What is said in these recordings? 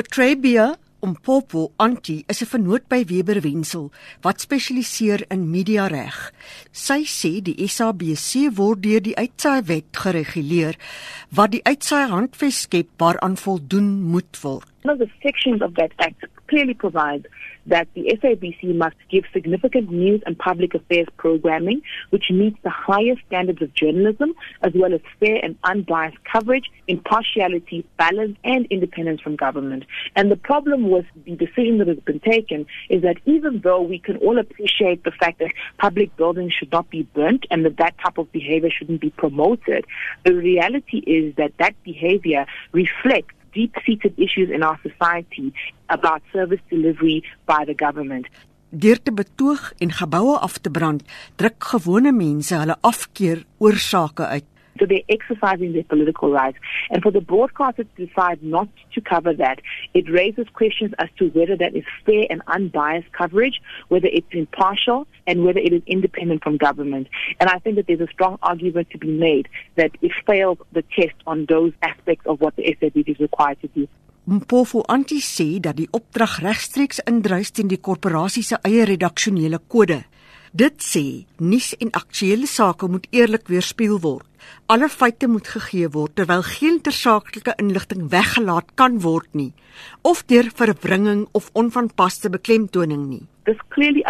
Atrebia Umpopo Anti is 'n vernoot by Weber Wensel wat spesialiseer in mediareg. Sy sê die SABC word deur die uitsaaiwet gereguleer wat die uitsaai handves skep waaraan voldoen moet word. One of the sections of that act clearly provides that the SABC must give significant news and public affairs programming which meets the highest standards of journalism as well as fair and unbiased coverage, impartiality, balance and independence from government. And the problem with the decision that has been taken is that even though we can all appreciate the fact that public buildings should not be burnt and that that type of behavior shouldn't be promoted, the reality is that that behavior reflects deep seated issues in our society about service delivery by the government. Deur te betoog en geboue af te brand, druk gewone mense hulle afkeer oorsake uit. So they're exercising their political rights. And for the broadcaster to decide not to cover that, it raises questions as to whether that is fair and unbiased coverage, whether it's impartial, and whether it is independent from government. And I think that there's a strong argument to be made that it fails the test on those aspects of what the SABC is required to do. Mpofu anti sê dat die opdrag regstreeks indruis teen die korporasie se eie redaksionele kode. Dit sê nuus en aktuelle sake moet eerlik weerspieël word. Alle feite moet gegee word terwyl geen tersaaklike inligting weggelaat kan word nie of deur verwringing of onvanpaste beklemtoning nie. This clearly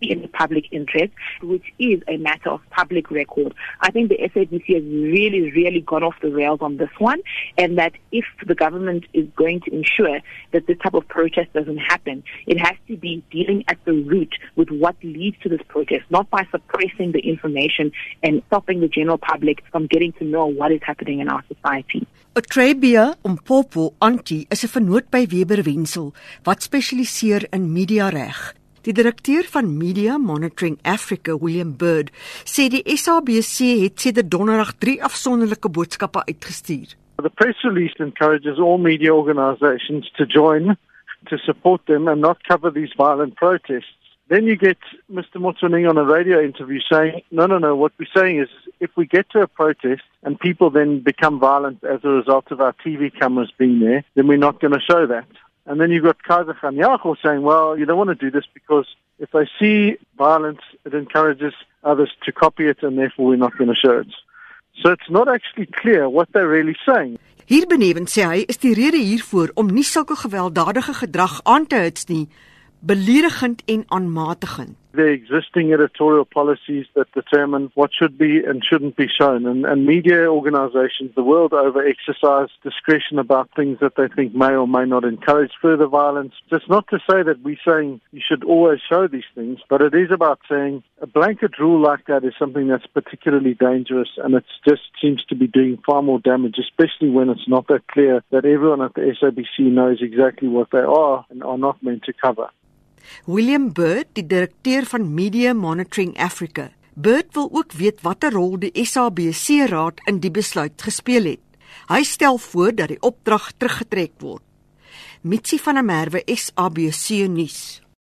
be in the public interest, which is a matter of public record. I think the SABC has really, really gone off the rails on this one, and that if the government is going to ensure that this type of protest doesn't happen, it has to be dealing at the root with what leads to this protest, not by suppressing the information and stopping the general public from getting to know what is happening in our society. Atrebia Umpopo Anti is vernoot by Weber Wensel wat spesialiseer in mediareg. Die direkteur van Media Monitoring Africa, William Bird, sê die SABC het sedert donderdag 3 afsonderlike boodskappe uitgestuur. The press release encourages all media organizations to join to support them and not cover these violent protests. Then you get Mr. Motsoning on a radio interview saying, no, no, no, what we're saying is if we get to a protest and people then become violent as a result of our TV cameras being there, then we're not going to show that. And then you've got Kaiser Khanyago saying, well, you don't want to do this because if they see violence, it encourages others to copy it and therefore we're not going to show it. So it's not actually clear what they're really saying. Hier benewens sê hy is die rede hiervoor om nie sulke gewelddadige gedrag aan te hits nie, beledigend en aanmatigend. The existing editorial policies that determine what should be and shouldn't be shown. And, and media organizations the world over exercise discretion about things that they think may or may not encourage further violence. It's not to say that we're saying you should always show these things, but it is about saying a blanket rule like that is something that's particularly dangerous and it just seems to be doing far more damage, especially when it's not that clear that everyone at the SABC knows exactly what they are and are not meant to cover. William Bird, die direkteur van Media Monitoring Africa. Bird wil ook weet watter rol die SABC Raad in die besluit gespeel het. Hy stel voor dat die opdrag teruggetrek word. Mitsi van der Merwe SABC nuus.